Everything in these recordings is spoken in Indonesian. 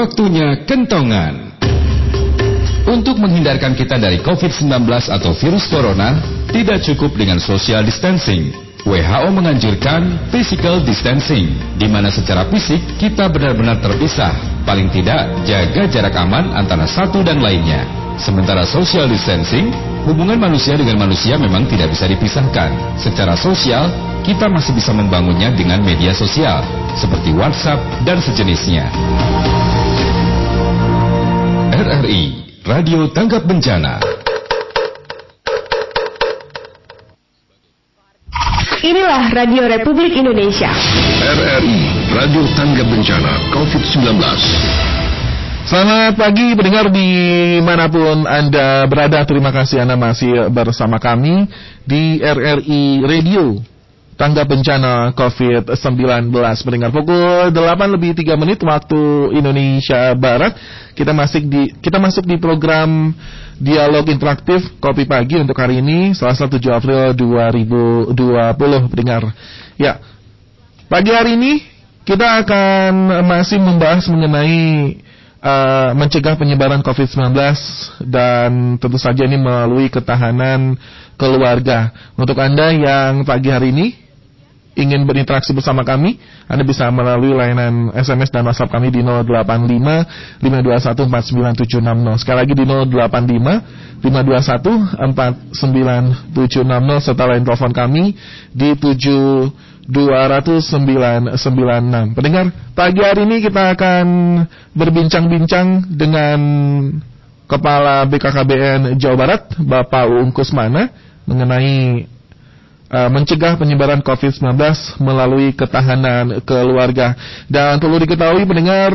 Waktunya kentongan. Untuk menghindarkan kita dari COVID-19 atau virus corona, tidak cukup dengan social distancing. WHO menganjurkan physical distancing, di mana secara fisik kita benar-benar terpisah. Paling tidak, jaga jarak aman antara satu dan lainnya. Sementara social distancing, hubungan manusia dengan manusia memang tidak bisa dipisahkan. Secara sosial, kita masih bisa membangunnya dengan media sosial, seperti WhatsApp dan sejenisnya. RRI, Radio Tanggap Bencana. Inilah Radio Republik Indonesia. RRI, Radio Tanggap Bencana COVID-19. Selamat pagi pendengar di mana pun Anda berada. Terima kasih Anda masih bersama kami di RRI Radio Tangga Bencana COVID-19 mendengar pukul 8 lebih 3 menit waktu Indonesia Barat. Kita masuk di kita masuk di program Dialog Interaktif Kopi Pagi untuk hari ini Selasa 7 April 2020 pendengar. Ya. Pagi hari ini kita akan masih membahas mengenai uh, mencegah penyebaran COVID-19 dan tentu saja ini melalui ketahanan keluarga. Untuk Anda yang pagi hari ini ingin berinteraksi bersama kami, Anda bisa melalui layanan SMS dan WhatsApp kami di 085 521 49760. Sekali lagi di 085 521 49760 serta lain telepon kami di 7 20996. Pendengar, pagi hari ini kita akan berbincang-bincang dengan Kepala BKKBN Jawa Barat, Bapak Uung Kusmana, mengenai mencegah penyebaran COVID-19 melalui ketahanan keluarga. Dan perlu diketahui mendengar,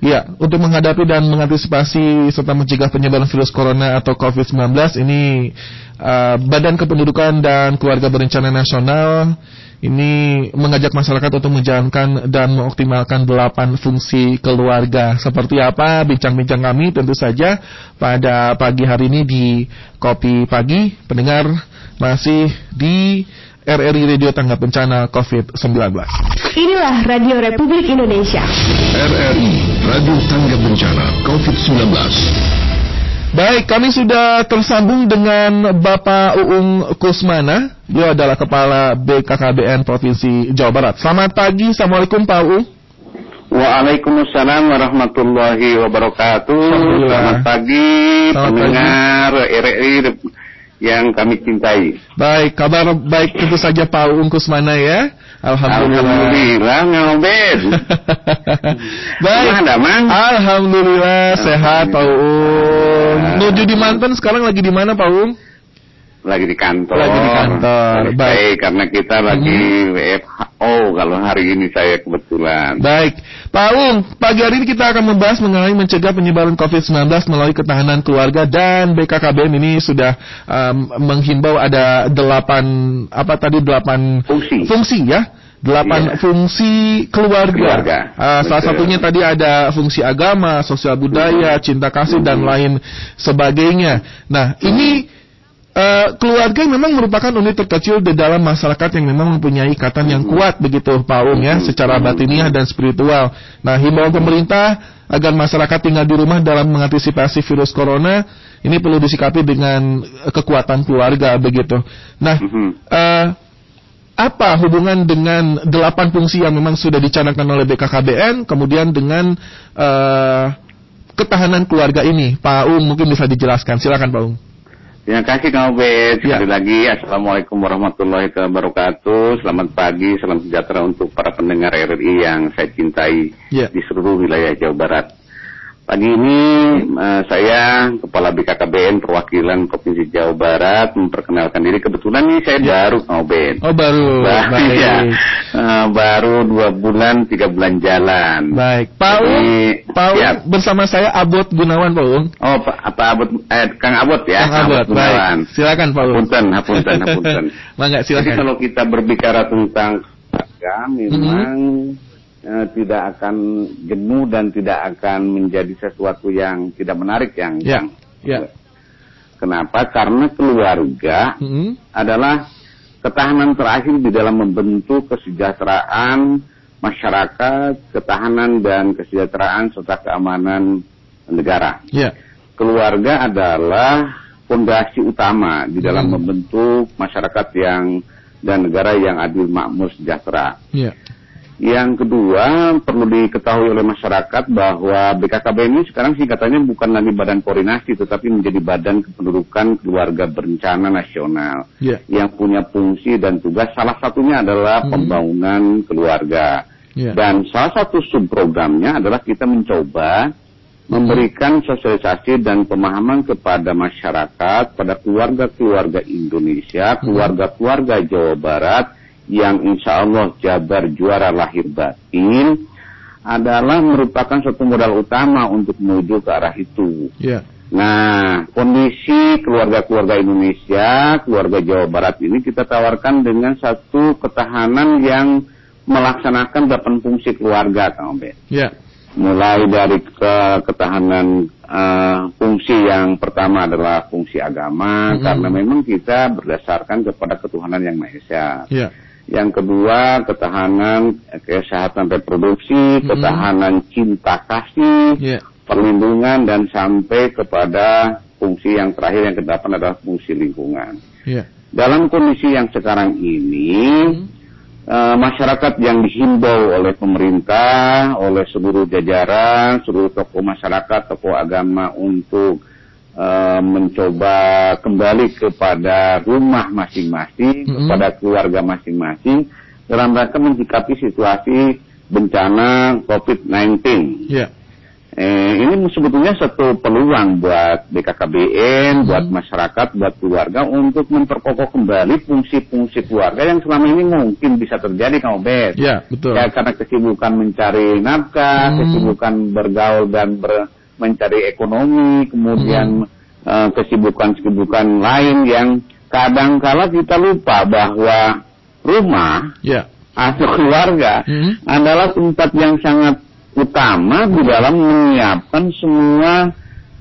ya, untuk menghadapi dan mengantisipasi serta mencegah penyebaran virus corona atau COVID-19 ini uh, Badan Kependudukan dan Keluarga Berencana Nasional ini mengajak masyarakat untuk menjalankan dan mengoptimalkan delapan fungsi keluarga. Seperti apa bincang-bincang kami tentu saja pada pagi hari ini di Kopi Pagi. Pendengar masih di RRI Radio Tanggap Bencana COVID-19. Inilah Radio Republik Indonesia. RRI Radio Tanggap Bencana COVID-19. Baik, kami sudah tersambung dengan Bapak Uung Kusmana. Beliau adalah Kepala BKKBN Provinsi Jawa Barat. Selamat pagi, Assalamualaikum Pak Uung. Waalaikumsalam warahmatullahi wabarakatuh. Selamat pagi, Selamat pendengar RRI yang kami cintai. Baik, kabar baik tentu saja Pak Uung Kusmana ya. Alhamdulillah. Alhamdulillah ngobet. Baik. Gimana, Mang? Alhamdulillah sehat Pak Uung. Nuju di Mantan sekarang lagi di mana Pak Uung? Lagi di kantor. Lagi di kantor. Baik. baik, karena kita lagi WFO kalau hari ini saya kebetulan. Baik, Pak Uung, pagi hari ini kita akan membahas mengenai mencegah penyebaran COVID-19 melalui ketahanan keluarga dan BKKBN ini sudah um, menghimbau ada delapan apa tadi delapan Fungsi. fungsi ya. Delapan Iya. fungsi keluarga. Keluarga. Ah, salah satunya tadi ada fungsi agama, sosial budaya, cinta kasih dan lain sebagainya. Nah, ini eh, keluarga memang merupakan unit terkecil di dalam masyarakat yang memang mempunyai ikatan yang kuat begitu Pak Ung ya, secara batiniah dan spiritual. Nah, himbauan pemerintah agar masyarakat tinggal di rumah dalam mengantisipasi virus corona ini perlu disikapi dengan kekuatan keluarga begitu. Nah, eh, apa hubungan dengan delapan fungsi yang memang sudah dicanangkan oleh BKKBN, kemudian dengan eh, ketahanan keluarga ini, Pak Ung mungkin bisa dijelaskan. Silakan Pak Ung. Terima kasih Kang Obed. Ya. Sekali lagi Assalamualaikum warahmatullahi wabarakatuh. Selamat pagi, salam sejahtera untuk para pendengar RRI yang saya cintai Ya. di seluruh wilayah Jawa Barat. Pagi ini eh, saya Kepala BKKBN perwakilan Provinsi Jawa Barat memperkenalkan diri. Kebetulan ini saya baru Kang Obed. Oh baru, Baru, baik, ya. Eh, baru dua bulan, tiga bulan jalan. baik. Pak Ung, Jadi, Pak Ung ya. bersama saya Abot Gunawan Pak Ung. Oh, Pak, apa Abot, eh, Kang Abot ya? Kang Abot, Gunawan. baik. Silakan Pak Ung. Hapunten, hapunten, hapunten. Mangga Jadi silakan. kalau kita berbicara tentang keluarga, memang eh, tidak akan jenuh dan tidak akan menjadi sesuatu yang tidak menarik yang. Ya, yang- ya. Kenapa? Karena keluarga Mm-mm. adalah ketahanan terakhir di dalam membentuk kesejahteraan masyarakat, ketahanan dan kesejahteraan serta keamanan negara. Ya. Keluarga adalah fondasi utama di dalam Hmm. membentuk masyarakat yang dan negara yang adil, makmur, sejahtera. Ya. Yang kedua, perlu diketahui oleh masyarakat bahwa BKKB ini sekarang singkatannya bukan lagi badan koordinasi, tetapi menjadi badan kependudukan keluarga berencana nasional Ya. yang punya fungsi dan tugas salah satunya adalah Hmm. pembangunan keluarga. Ya. Dan salah satu subprogramnya adalah kita mencoba memberikan sosialisasi dan pemahaman kepada masyarakat, pada keluarga-keluarga Indonesia, keluarga-keluarga Jawa Barat yang insya Allah Jabar juara lahir batin adalah merupakan suatu modal utama untuk menuju ke arah itu. Ya. Nah, kondisi keluarga-keluarga Indonesia, keluarga Jawa Barat ini kita tawarkan dengan satu ketahanan yang melaksanakan delapan fungsi keluarga, Kang Obed. Ya. Mulai dari ke ketahanan eh, fungsi yang pertama adalah fungsi agama, Mhm. karena memang kita berdasarkan kepada ketuhanan yang Maha Esa. Ya. Yang kedua, ketahanan eh, kesehatan reproduksi, ketahanan cinta kasih, Ya. perlindungan dan sampai kepada fungsi yang terakhir yang kedelapan adalah fungsi lingkungan. Ya. Dalam kondisi yang sekarang ini, eh, masyarakat yang dihimbau oleh pemerintah, oleh seluruh jajaran, seluruh tokoh masyarakat, tokoh agama untuk eh, mencoba kembali kepada rumah masing-masing, Mhm. kepada keluarga masing-masing, dalam rangka menyikapi situasi bencana COVID-19. Ya. Eh, ini sebetulnya satu peluang buat BKKBN, buat masyarakat, buat keluarga untuk memperkokoh kembali fungsi-fungsi keluarga yang selama ini mungkin bisa terjadi, Kang Obed. Ya, betul. Ya, karena kesibukan mencari nafkah, Hmm. kesibukan bergaul dan ber- mencari ekonomi, kemudian eh, kesibukan-kesibukan lain yang kadang-kala kita lupa bahwa rumah Ya. atau keluarga Hmm. adalah tempat yang sangat utama di dalam menyiapkan semua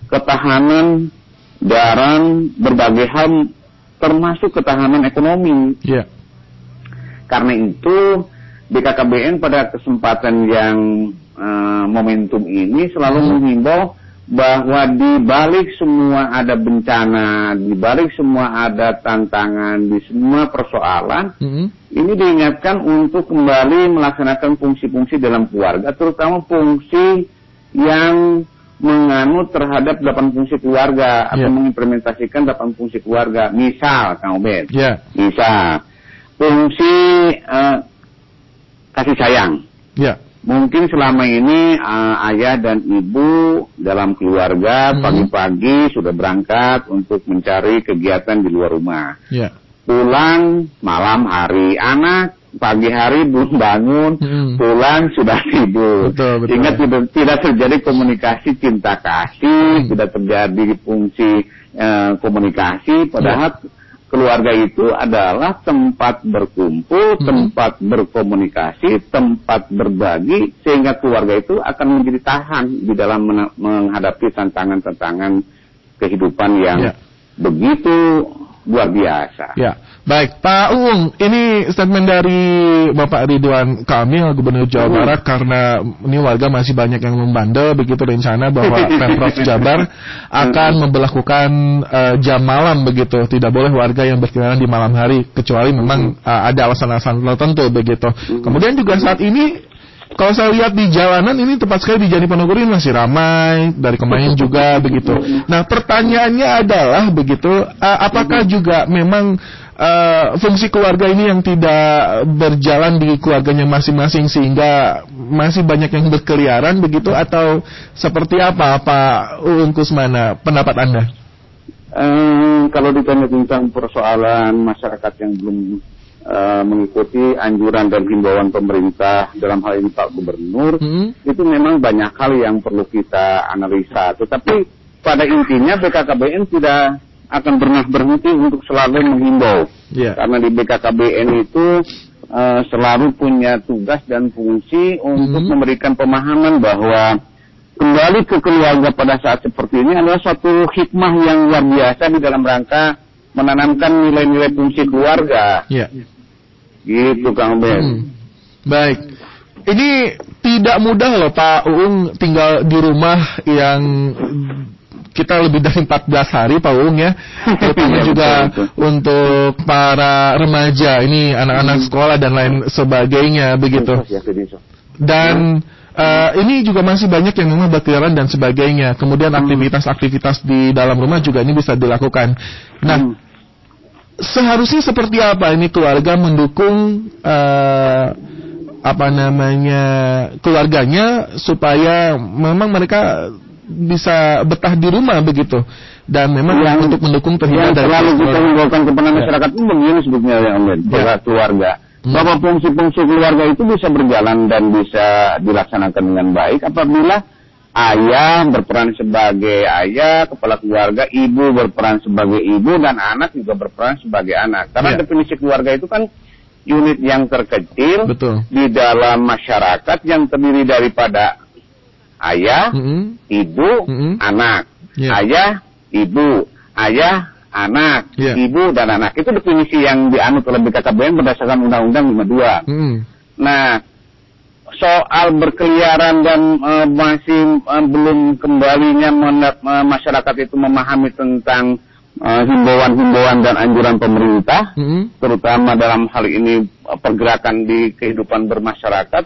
ketahanan dalam berbagai hal termasuk ketahanan ekonomi. Ya. Karena itu BKKBN pada kesempatan yang momentum ini selalu menghimbau bahwa di balik semua ada bencana, di balik semua ada tantangan, di semua persoalan, Hmm. ini diingatkan untuk kembali melaksanakan fungsi-fungsi dalam keluarga, terutama fungsi yang menganut terhadap delapan fungsi keluarga atau Ya. mengimplementasikan delapan fungsi keluarga. Misal, Kang Obed, Ya. misal fungsi eh, kasih sayang. Ya. Mungkin selama ini eh, ayah dan ibu dalam keluarga Hmm. pagi-pagi sudah berangkat untuk mencari kegiatan di luar rumah Ya. pulang malam hari anak pagi hari belum bangun Hmm. pulang sudah tidur Betul, betul. sehingga tidak, tidak terjadi komunikasi cinta kasih Hmm. tidak terjadi fungsi eh, komunikasi padahal Ya. Keluarga itu adalah tempat berkumpul Hmm. tempat berkomunikasi tempat berbagi sehingga keluarga itu akan menjadi tahan di dalam menghadapi tantangan-tantangan kehidupan yang Ya. begitu luar biasa. Ya, baik Pak Uung, ini statement dari Bapak Ridwan Kamil, Gubernur Jawa Hmm. Barat, karena ini warga masih banyak yang membandel, begitu rencana bahwa Pemprov Jabar akan memperlakukan eh, jam malam begitu, tidak boleh warga yang berkeliaran di malam hari, kecuali memang eh, ada alasan-alasan tertentu begitu. Kemudian juga saat ini kalau saya lihat di jalanan ini tepat sekali di Jani Ponorogo ini masih ramai dari kemarin juga begitu. Nah pertanyaannya adalah begitu, eh, apakah juga memang eh, fungsi keluarga ini yang tidak berjalan di keluarganya masing-masing sehingga masih banyak yang berkeliaran begitu atau seperti apa Pak Uung Kusmana pendapat anda? Eh, kalau ditanya tentang persoalan masyarakat yang belum eh, mengikuti anjuran dan himbauan pemerintah dalam hal ini Pak Gubernur, Hmm? itu memang banyak hal yang perlu kita analisa. Tetapi pada intinya BKKBN tidak akan pernah berhenti untuk selalu menghimbau. Ya. Karena di BKKBN itu eh, selalu punya tugas dan fungsi untuk Mhm. memberikan pemahaman bahwa kembali ke keluarga pada saat seperti ini adalah suatu hikmah yang luar biasa di dalam rangka menanamkan nilai-nilai fungsi keluarga. Ya. Gitu Kang Ben. Hmm. Baik. ini tidak mudah loh Pak Uung tinggal di rumah yang kita lebih dari 14 hari Pak Uung ya. Terutama Iya, juga betul, untuk para remaja, ini anak-anak sekolah dan lain sebagainya begitu. Ya, Fidinso. Dan eh, ini juga masih banyak yang memang berkeliaran dan sebagainya. Kemudian aktivitas-aktivitas di dalam rumah juga ini bisa dilakukan. Nah, Hmm. Seharusnya seperti apa? Ini keluarga mendukung eh, apa namanya keluarganya supaya memang mereka bisa betah di rumah begitu. Dan memang Yang- untuk mendukung terhindar dari selalu kita menggaungkan kepada masyarakat itu begini sebetulnya yang lain Ya. keluarga. Hmm. bahwa fungsi-fungsi keluarga itu bisa berjalan dan bisa dilaksanakan dengan baik apabila ayah berperan sebagai ayah, kepala keluarga, ibu berperan sebagai ibu dan anak juga berperan sebagai anak. Karena Ya. definisi keluarga itu kan unit yang terkecil Betul. di dalam masyarakat yang terdiri daripada ayah, Mm-mm. ibu, Mm-mm. anak. Ya. Ayah, ibu, ayah, anak, Ya. ibu dan anak. Itu definisi yang dianut oleh BKKBN berdasarkan Undang-Undang 52. Mm-mm. Nah, soal berkeliaran dan eh, masih eh, belum kembalinya men- eh, masyarakat itu memahami tentang himbauan-himbauan dan anjuran pemerintah, Mm-mm. terutama dalam hal ini pergerakan di kehidupan bermasyarakat,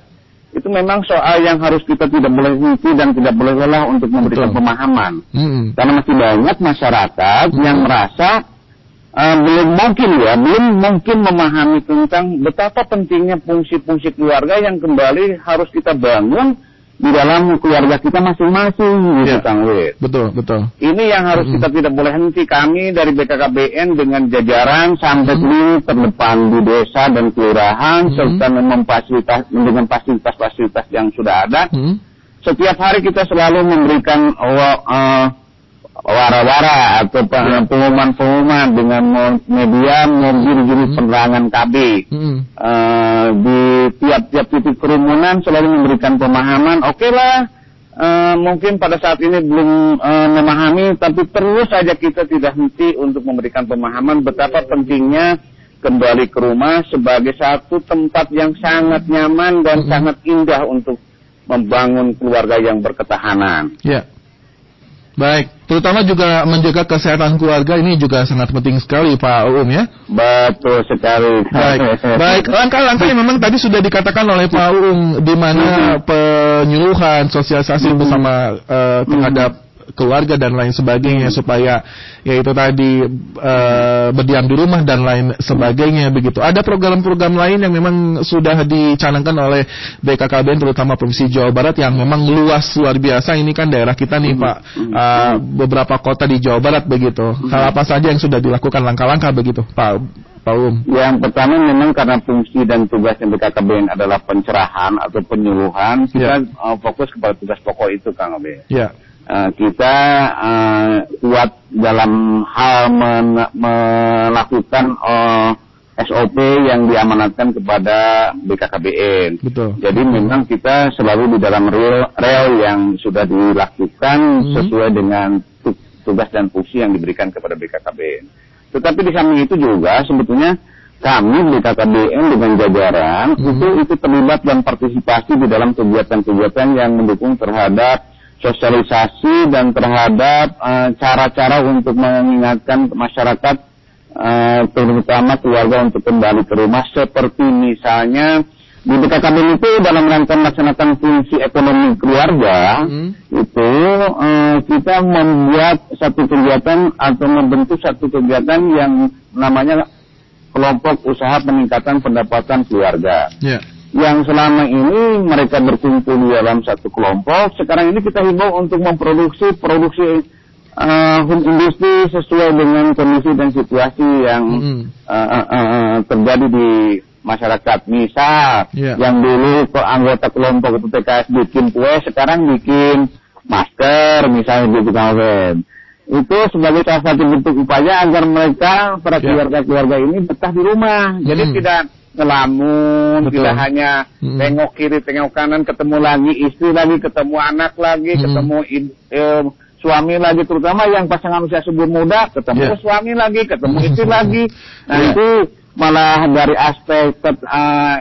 itu memang soal yang harus kita tidak boleh henti dan tidak boleh lelah untuk memberikan Betul. pemahaman. Mm-mm. Karena masih banyak masyarakat Hmm. yang merasa eh, belum mungkin ya, belum mungkin memahami tentang betapa pentingnya fungsi-fungsi keluarga yang kembali harus kita bangun di dalam keluarga kita masing-masing gitu Ya. Kang Wid. Betul, betul. Ini yang harus Mm-mm. kita tidak boleh henti kami dari BKKBN dengan jajaran sampai Mm-mm. di terdepan di desa dan kelurahan Mm-mm. serta dengan fasilitas dengan fasilitas-fasilitas yang sudah ada Mm-mm. setiap hari kita selalu memberikan wa- eh, wara-wara atau Ya. pengumuman-pengumuman dengan media juri-juri Hmm. penerangan KB. Mm-mm. Eh, di tiap-tiap titik kerumunan selalu memberikan pemahaman, oke lah, eh, mungkin pada saat ini belum eh, memahami, tapi terus saja kita tidak henti untuk memberikan pemahaman betapa pentingnya kembali ke rumah sebagai satu tempat yang sangat nyaman dan Mm-mm. sangat indah untuk membangun keluarga yang berketahanan. Ya. Baik, terutama juga menjaga kesehatan keluarga ini juga sangat penting sekali Pak Uum ya. Betul sekali. Baik, baik. Langkah-langkah yang memang tadi sudah dikatakan oleh Pak Uung di mana penyuluhan, sosialisasi bersama eh, terhadap keluarga dan lain sebagainya supaya yaitu tadi eh, berdiam di rumah dan lain sebagainya begitu. Ada program-program lain yang memang sudah dicanangkan oleh BKKBN terutama Provinsi Jawa Barat yang memang luas luar biasa. Ini kan daerah kita nih Pak, Eh, beberapa kota di Jawa Barat begitu. Hal apa saja yang sudah dilakukan langkah-langkah begitu Pak Pak Uum? Yang pertama memang karena fungsi dan tugasnya BKKBN adalah pencerahan atau penyuluhan, kita Ya. uh, fokus kepada tugas pokok itu Kang Abe. Ya. Uh, kita uh, kuat dalam hal men- melakukan uh, SOP yang diamanatkan kepada BKKBN. Betul. Jadi memang kita selalu di dalam rel, rel yang sudah dilakukan Hmm. sesuai dengan tu- tugas dan fungsi yang diberikan kepada BKKBN. Tetapi di samping itu juga sebetulnya kami BKKBN dengan jajaran Hmm. itu itu terlibat dan partisipasi di dalam kegiatan-kegiatan yang mendukung terhadap sosialisasi dan terhadap eh, cara-cara untuk mengingatkan masyarakat eh, terutama keluarga untuk kembali ke rumah seperti misalnya di BKKBN itu dalam rangka melaksanakan fungsi ekonomi keluarga Hmm. itu eh, kita membuat satu kegiatan atau membentuk satu kegiatan yang namanya kelompok usaha peningkatan pendapatan keluarga Ya. Yang selama ini mereka berkumpul di dalam satu kelompok. Sekarang ini kita himbau untuk memproduksi produksi eh, home industri sesuai dengan kondisi dan situasi yang Mm-mm. eh, eh, eh, terjadi di masyarakat. Misal, Iya. yang dulu ke anggota kelompok itu PKS bikin kue, sekarang bikin masker, misalnya gitu Kang Wen. Itu sebagai salah satu bentuk upaya agar mereka para Ya. keluarga-keluarga ini betah di rumah. Jadi Hmm. tidak ngelamun, Betul. tidak hanya Hmm. tengok kiri, tengok kanan, ketemu lagi istri lagi, ketemu anak lagi, Hmm. ketemu eh, suami lagi, terutama yang pasangan usia subur muda, ketemu Ya. suami lagi, ketemu istri lagi. Nah Ya. itu malah dari aspek eh,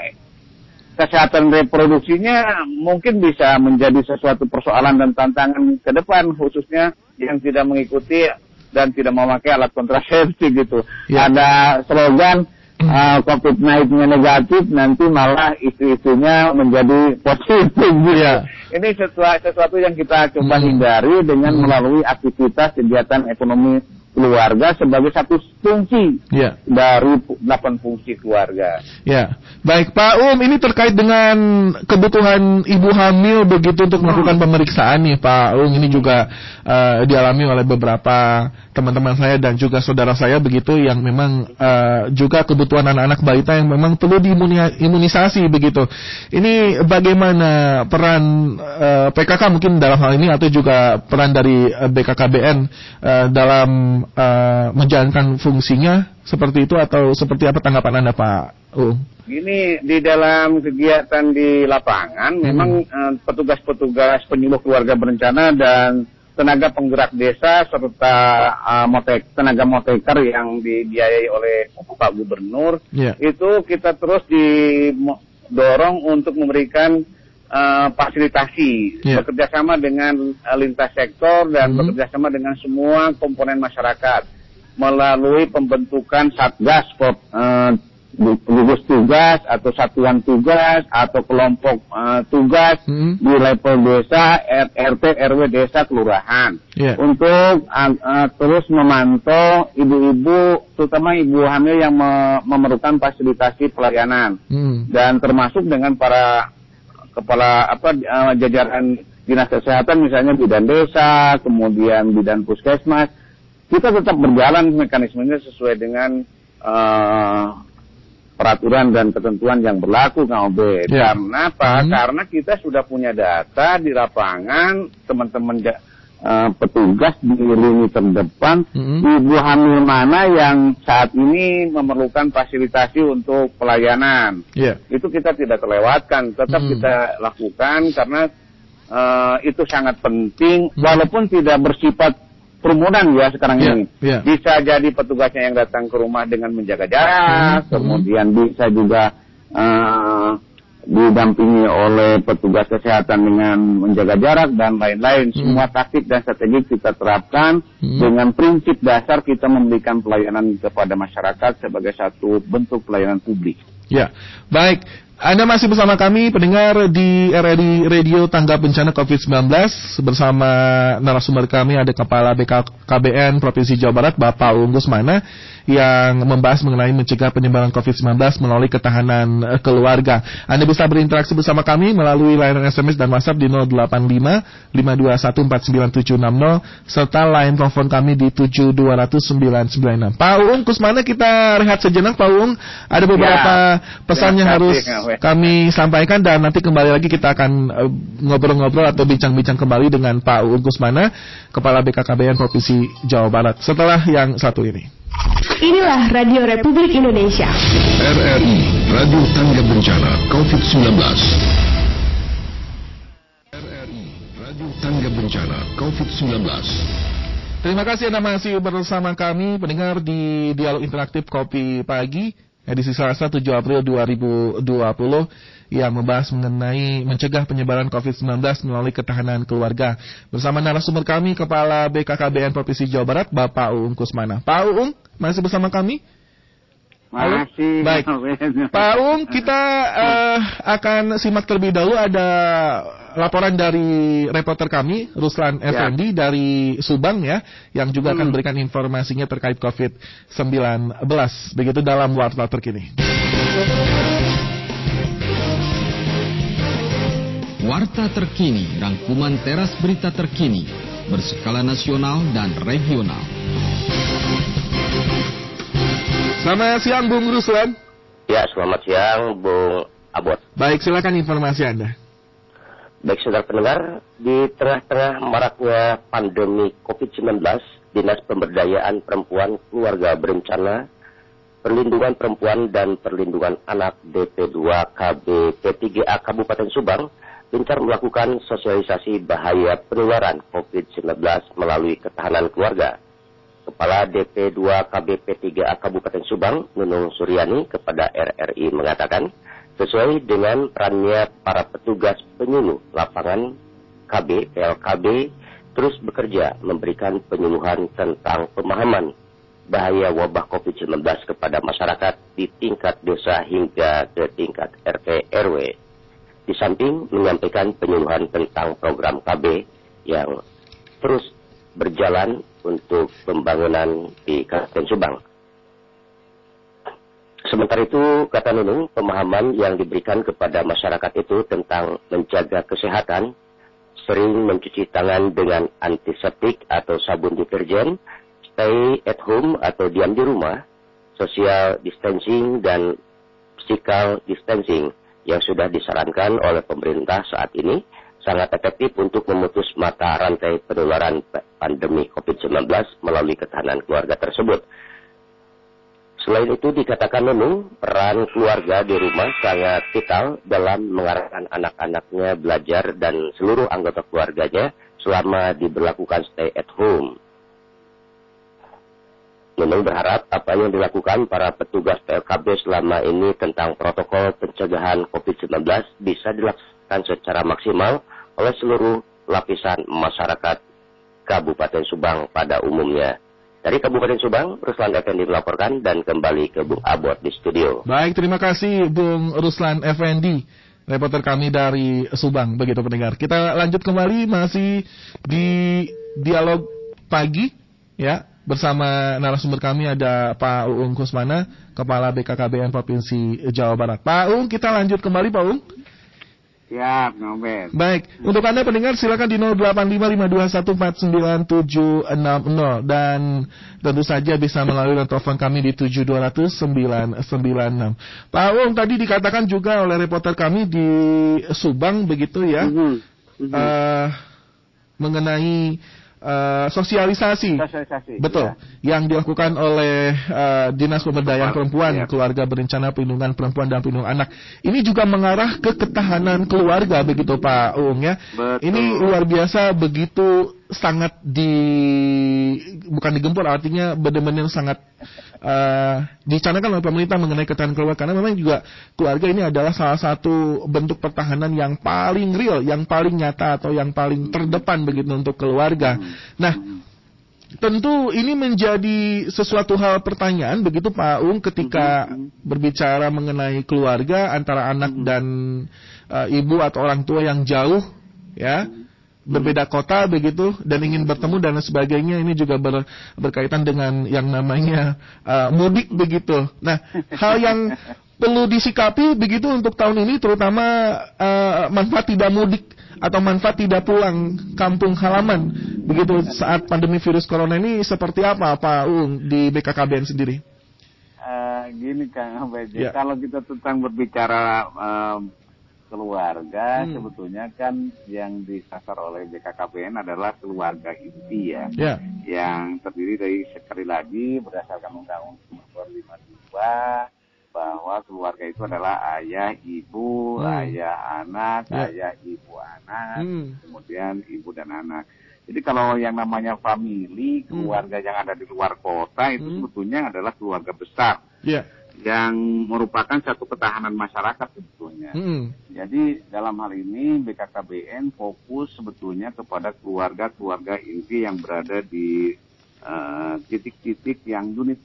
kesehatan reproduksinya mungkin bisa menjadi sesuatu persoalan dan tantangan ke depan khususnya yang tidak mengikuti dan tidak memakai alat kontrasepsi gitu. Ya. Ada slogan uh, COVID naiknya negatif nanti malah isu-isunya menjadi positif gitu. Ya. Ini sesuatu, sesuatu yang kita coba Hmm. hindari dengan melalui aktivitas kegiatan ekonomi keluarga sebagai satu fungsi Ya. dari delapan fungsi keluarga. Ya, baik Pak Um, ini terkait dengan kebutuhan ibu hamil begitu untuk melakukan pemeriksaan nih Pak Um. Ini juga eh, dialami oleh beberapa teman-teman saya dan juga saudara saya begitu yang memang eh, juga kebutuhan anak-anak balita yang memang perlu diimunisasi begitu. Ini bagaimana peran eh, PKK mungkin dalam hal ini atau juga peran dari BKKBN eh, dalam eh, menjalankan fungsinya seperti itu atau seperti apa tanggapan Anda Pak Um? Ini di dalam kegiatan di lapangan memang eh, petugas-petugas penyuluh keluarga berencana dan tenaga penggerak desa serta eh, motek, tenaga moteker yang dibiayai oleh Pak Gubernur Ya. itu kita terus didorong untuk memberikan eh, fasilitasi Ya. bekerja sama dengan eh, lintas sektor dan Mhm. bekerja sama dengan semua komponen masyarakat melalui pembentukan satgas eh, gugus tugas atau satuan tugas atau kelompok eh, tugas Mhm. di level desa, RT, RW desa, kelurahan Ya. untuk uh, uh, terus memantau ibu-ibu, terutama ibu hamil yang me- memerlukan fasilitasi pelayanan Hmm. dan termasuk dengan para kepala apa uh, jajaran dinas kesehatan misalnya bidan desa, kemudian bidan puskesmas, kita tetap berjalan mekanismenya sesuai dengan uh, peraturan dan ketentuan yang berlaku Kang Obed. Ya. Karena apa? Hmm. Karena kita sudah punya data di lapangan, teman-teman eh, petugas di lini terdepan, Hmm. ibu hamil mana yang saat ini memerlukan fasilitasi untuk pelayanan. Ya. Itu kita tidak terlewatkan, tetap Hmm. kita lakukan karena eh, itu sangat penting, Hmm. walaupun tidak bersifat kerumunan ya sekarang Ya, ini. ya. Bisa jadi petugasnya yang datang ke rumah dengan menjaga jarak, Hmm, kemudian bisa juga eh, didampingi oleh petugas kesehatan dengan menjaga jarak dan lain-lain. Semua taktik dan strategi kita terapkan Hmm. dengan prinsip dasar kita memberikan pelayanan kepada masyarakat sebagai satu bentuk pelayanan publik. Ya, baik. Anda masih bersama kami pendengar di RRI Radio Tanggap Bencana COVID-19 bersama narasumber kami ada Kepala BKKBN Provinsi Jawa Barat Bapak Unggus Mana yang membahas mengenai mencegah penyebaran COVID-19 melalui ketahanan eh, keluarga. Anda bisa berinteraksi bersama kami melalui layanan SMS dan WhatsApp di 085 521 49760 serta line telepon kami di 7200996. Pak Uung, Kusmana kita rehat sejenak Pak Uung. Ada beberapa pesan yang harus. Kami sampaikan dan nanti kembali lagi kita akan eh, ngobrol-ngobrol atau bincang-bincang kembali dengan Pak Uung Kusmana, Kepala BKKBN Provinsi Jawa Barat. Setelah yang satu ini. Inilah Radio Republik Indonesia. RRI Radio Tangga Bencana COVID-19 RRI Radio Tangga Bencana COVID-19 Terima kasih Anda masih bersama kami pendengar di Dialog Interaktif Kopi Pagi edisi Selasa 7 April 2020 yang membahas mengenai mencegah penyebaran COVID-19 melalui ketahanan keluarga. Bersama narasumber kami Kepala BKKBN Provinsi Jawa Barat Bapak Uung Kusmana. Pak Uung masih bersama kami? Halo? Masih. Baik. Pak Um, kita eh, akan simak terlebih dahulu ada laporan dari reporter kami Ruslan Ya. Effendi dari Subang ya, yang juga akan Hmm. berikan informasinya terkait COVID-19. Begitu dalam warta terkini. Warta terkini, rangkuman teras berita terkini, berskala nasional dan regional. Selamat siang Bung Ruslan. Ya, selamat siang, Bung Abot. Baik, silakan informasi Anda. Baik, saudara pendengar, di tengah-tengah maraknya pandemi COVID-19, Dinas Pemberdayaan Perempuan Keluarga Berencana, Perlindungan Perempuan dan Perlindungan Anak DP2 KB P3A Kabupaten Subang gencar melakukan sosialisasi bahaya penularan COVID-19 melalui ketahanan keluarga. Kepala DP2 KBP 3A Kabupaten Subang, Nunung Suryani, kepada RRI mengatakan, Sesuai dengan perannya para petugas penyuluh lapangan KB, PLKB, terus bekerja memberikan penyuluhan tentang pemahaman bahaya wabah COVID-19 kepada masyarakat di tingkat desa hingga ke tingkat RT RW. Di samping menyampaikan penyuluhan tentang program KB yang terus berjalan untuk pembangunan di Kabupaten Subang. Sementara itu, kata Nunung, pemahaman yang diberikan kepada masyarakat itu tentang menjaga kesehatan, sering mencuci tangan dengan antiseptik atau sabun deterjen, stay at home atau diam di rumah, social distancing dan physical distancing yang sudah disarankan oleh pemerintah saat ini sangat efektif untuk memutus mata rantai penularan pandemi COVID-19 melalui ketahanan keluarga tersebut. Selain itu dikatakan Nunung, peran keluarga di rumah sangat vital dalam mengarahkan anak-anaknya belajar dan seluruh anggota keluarganya selama diberlakukan stay at home. Nunung berharap apa yang dilakukan para petugas PLKB selama ini tentang protokol pencegahan COVID-19 bisa dilaksanakan secara maksimal oleh seluruh lapisan masyarakat Kabupaten Subang pada umumnya. Dari Kabupaten Subang, Ruslan Effendi melaporkan dan kembali ke Bung Abot di studio. Baik, terima kasih Bung Ruslan Effendi, reporter kami dari Subang, begitu pendengar. Kita lanjut kembali masih di dialog pagi, ya, bersama narasumber kami ada Pak Uung Kusmana, Kepala BKKBN Provinsi Jawa Barat. Pak Uung, kita lanjut kembali Pak Uung. Siap, Nobel. Baik, untuk Anda pendengar silakan di 085552147660 dan tentu saja bisa melalui telepon kami di 7200996. Pak Ung tadi dikatakan juga oleh reporter kami di Subang begitu ya. Mm -hmm. Mm -hmm. Uh, mengenai uh, sosialisasi, sosialisasi betul, ya. yang dilakukan oleh uh, Dinas Pemberdayaan Perempuan, ya. Keluarga Berencana Perlindungan Perempuan dan Perlindungan Anak. Ini juga mengarah ke ketahanan keluarga, begitu Pak Uung ya. Betul. Ini luar biasa begitu sangat di bukan digempur artinya benar-benar sangat uh, dicanangkan oleh pemerintah mengenai ketahanan keluarga karena memang juga keluarga ini adalah salah satu bentuk pertahanan yang paling real, yang paling nyata atau yang paling terdepan begitu untuk keluarga. Nah, Tentu ini menjadi sesuatu hal pertanyaan begitu Pak Ung ketika berbicara mengenai keluarga antara anak dan uh, ibu atau orang tua yang jauh ya berbeda kota begitu dan ingin bertemu dan sebagainya ini juga ber, berkaitan dengan yang namanya uh, mudik begitu. Nah, hal yang perlu disikapi begitu untuk tahun ini terutama uh, manfaat tidak mudik atau manfaat tidak pulang kampung halaman begitu saat pandemi virus corona ini seperti apa Pak Ung di BKKBN sendiri? Uh, gini Kang Beje, ya. kalau kita tentang berbicara uh, keluarga hmm. sebetulnya kan yang disasar oleh BKKBN adalah keluarga inti ya, yeah. yang terdiri dari sekali lagi berdasarkan Undang-Undang Nomor 52 bahwa keluarga itu adalah ayah, ibu, hmm. ayah, anak, yeah. ayah, ibu, anak, hmm. kemudian ibu dan anak. Jadi kalau yang namanya family, hmm. keluarga hmm. yang ada di luar kota itu hmm. sebetulnya adalah keluarga besar. Yeah yang merupakan satu ketahanan masyarakat sebetulnya. Hmm. Jadi dalam hal ini BKKBN fokus sebetulnya kepada keluarga-keluarga inti yang berada di eh, titik-titik uh, yang unit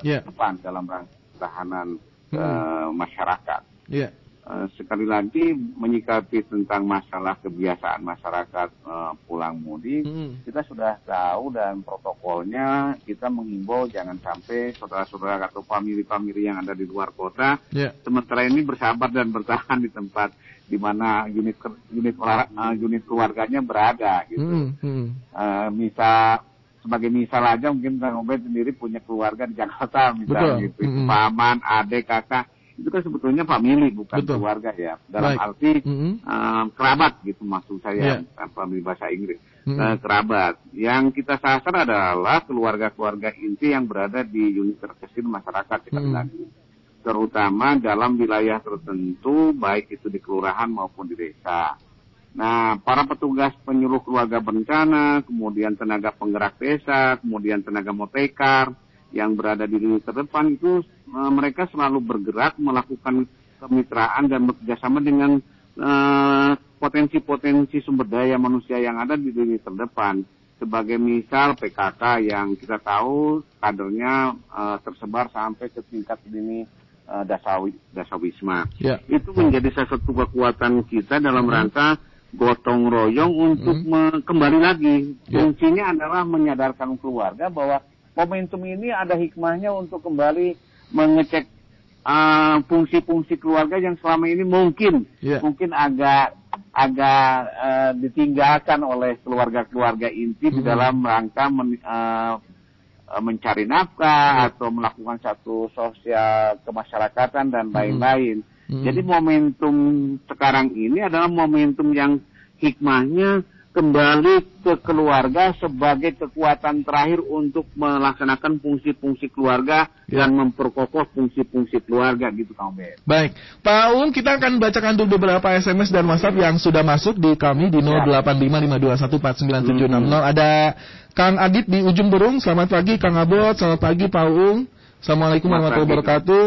yeah. depan dalam ketahanan hmm. uh, masyarakat. Yeah. Eh, sekali lagi menyikapi tentang masalah kebiasaan masyarakat uh, pulang mudik, hmm. kita sudah tahu dan protokolnya kita menghimbau jangan sampai saudara-saudara atau famili-famili yang ada di luar kota, yeah. sementara ini bersabar dan bertahan di tempat di mana unit unit uh, unit keluarganya berada gitu. Hmm. Hmm. Uh, misal sebagai misal aja mungkin Kang Obed sendiri punya keluarga di Jakarta misalnya gitu, -hmm. paman, adik, kakak itu kan sebetulnya family bukan Betul. keluarga ya dalam Baik. arti mm -hmm. uh, kerabat gitu maksud saya yeah. family bahasa Inggris mm -hmm. uh, kerabat yang kita sasar adalah keluarga-keluarga inti yang berada di unit terkecil masyarakat mm -hmm. terutama dalam wilayah tertentu baik itu di kelurahan maupun di desa Nah, para petugas penyuluh keluarga berencana, kemudian tenaga penggerak desa, kemudian tenaga motekar, yang berada di lini terdepan itu uh, mereka selalu bergerak melakukan kemitraan dan bekerjasama dengan eh, potensi-potensi sumber daya manusia yang ada di lini terdepan. Sebagai misal PKK yang kita tahu kadernya eh, tersebar sampai ke tingkat lini eh, dasawi, dasawisma. Ya. Itu menjadi salah satu kekuatan kita dalam rangka gotong royong untuk me- kembali lagi. Ya. Kuncinya adalah menyadarkan keluarga bahwa momentum ini ada hikmahnya untuk kembali mengecek uh, fungsi-fungsi keluarga yang selama ini mungkin Ya. mungkin agak agak uh, ditinggalkan oleh keluarga-keluarga inti di Hmm. dalam rangka men- uh, uh, mencari nafkah atau melakukan satu sosial kemasyarakatan dan lain-lain. Hmm. Jadi momentum sekarang ini adalah momentum yang hikmahnya kembali ke keluarga sebagai kekuatan terakhir untuk melaksanakan fungsi-fungsi keluarga Ya. dan memperkokoh fungsi-fungsi keluarga gitu Kang Ben. Baik, Pak Un, kita akan bacakan dulu beberapa SMS dan WhatsApp yang sudah masuk di kami di 0855214970. Ada Kang Adit di ujung burung. Selamat pagi Kang Abot, selamat pagi Pak Un. Assalamualaikum warahmatullahi wabarakatuh.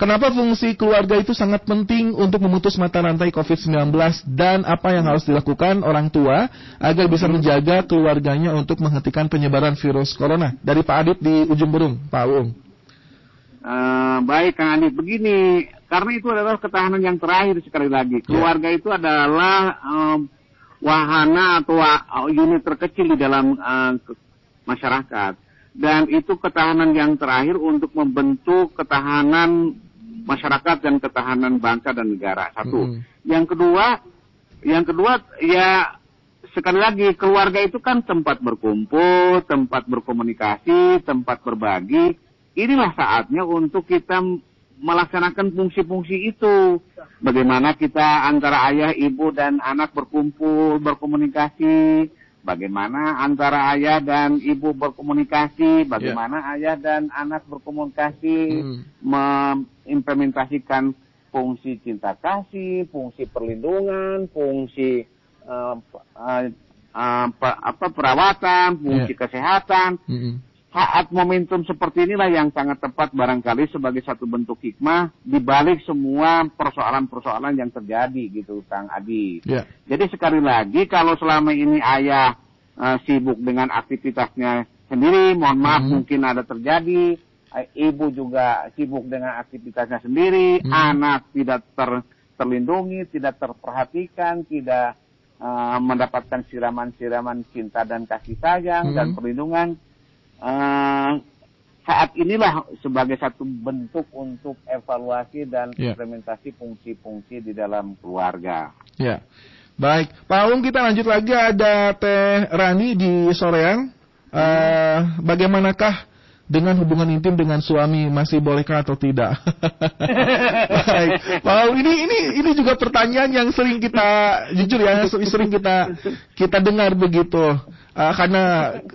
Kenapa fungsi keluarga itu sangat penting untuk memutus mata rantai COVID-19 dan apa yang harus dilakukan orang tua agar bisa menjaga keluarganya untuk menghentikan penyebaran virus corona? Dari Pak Adit di ujung burung, Pak Un. Eh, baik Kang Adit, begini, karena itu adalah ketahanan yang terakhir sekali lagi. Keluarga itu adalah em, wahana atau unit terkecil di dalam eh, ke- masyarakat. Dan itu ketahanan yang terakhir untuk membentuk ketahanan masyarakat dan ketahanan bangsa dan negara. Satu. Mm-mm. Yang kedua, yang kedua ya sekali lagi keluarga itu kan tempat berkumpul, tempat berkomunikasi, tempat berbagi. Inilah saatnya untuk kita melaksanakan fungsi-fungsi itu. Bagaimana kita antara ayah, ibu dan anak berkumpul, berkomunikasi. Bagaimana antara ayah dan ibu berkomunikasi, bagaimana ayah dan anak berkomunikasi, Hmm. mengimplementasikan fungsi cinta kasih, fungsi perlindungan, fungsi eh, eh, pe- apa perawatan, fungsi Ya. kesehatan. Mm-mm. Saat momentum seperti inilah yang sangat tepat barangkali sebagai satu bentuk hikmah di balik semua persoalan-persoalan yang terjadi gitu, Kang Adi. Ya. Jadi sekali lagi kalau selama ini ayah eh, sibuk dengan aktivitasnya sendiri, mohon maaf Mhm. mungkin ada terjadi, eh, ibu juga sibuk dengan aktivitasnya sendiri, Mhm. anak tidak ter- terlindungi, tidak terperhatikan, tidak eh, mendapatkan siraman-siraman cinta dan kasih sayang Mhm. dan perlindungan. Eh, saat inilah sebagai satu bentuk untuk evaluasi dan Ya. implementasi fungsi-fungsi di dalam keluarga. Ya. Baik, Pak Aung kita lanjut lagi ada Teh Rani di Soreang. Eh, bagaimanakah dengan hubungan intim dengan suami masih bolehkah atau tidak? Baik, Pak Aung ini ini ini juga pertanyaan yang sering kita jujur ya sering kita kita dengar begitu. Eh, karena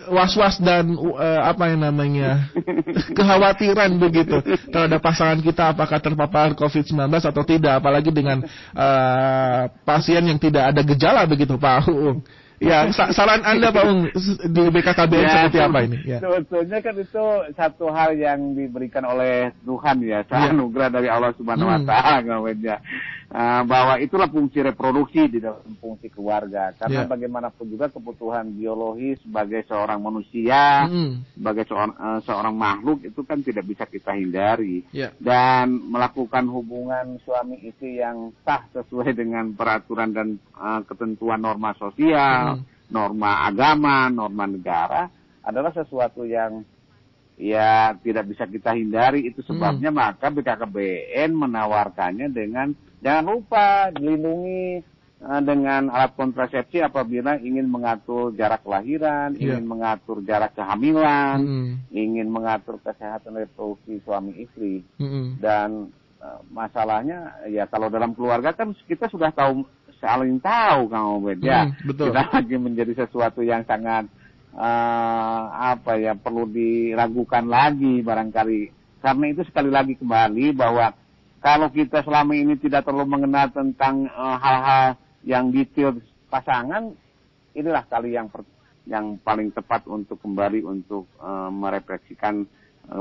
was-was dan eh, apa yang namanya kekhawatiran begitu terhadap pasangan kita apakah terpapar COVID-19 atau tidak apalagi dengan eh, pasien yang tidak ada gejala begitu Pak Uung. Ya, sa- saran Anda Pak Uung s- di BKKBN Ya, seperti apa ini? Ya. Sebetulnya kan itu satu hal yang diberikan oleh Tuhan ya, Ya. anugerah dari Allah Subhanahu wa Hmm. taala. Uh, bahwa itulah fungsi reproduksi di dalam fungsi keluarga. Karena Ya. bagaimanapun juga kebutuhan biologis sebagai seorang manusia, Mm. sebagai seorang, uh, seorang makhluk itu kan tidak bisa kita hindari. Ya. Dan melakukan hubungan suami istri yang sah sesuai dengan peraturan dan uh, ketentuan norma sosial, Hmm. norma agama, norma negara adalah sesuatu yang ya tidak bisa kita hindari itu sebabnya maka BKKBN menawarkannya dengan jangan lupa dilindungi eh, dengan alat kontrasepsi apabila ingin mengatur jarak kelahiran, Iya. ingin mengatur jarak kehamilan, Mm. ingin mengatur kesehatan reproduksi suami istri Mm-mm. dan eh, masalahnya ya kalau dalam keluarga kan kita sudah tahu saling tahu Kang Obed ya Hmm, betul. kita lagi menjadi sesuatu yang sangat eh, apa ya perlu diragukan lagi barangkali karena itu sekali lagi kembali bahwa kalau kita selama ini tidak terlalu mengenal tentang eh, hal-hal yang detail pasangan inilah kali yang per- yang paling tepat untuk kembali untuk eh, merefleksikan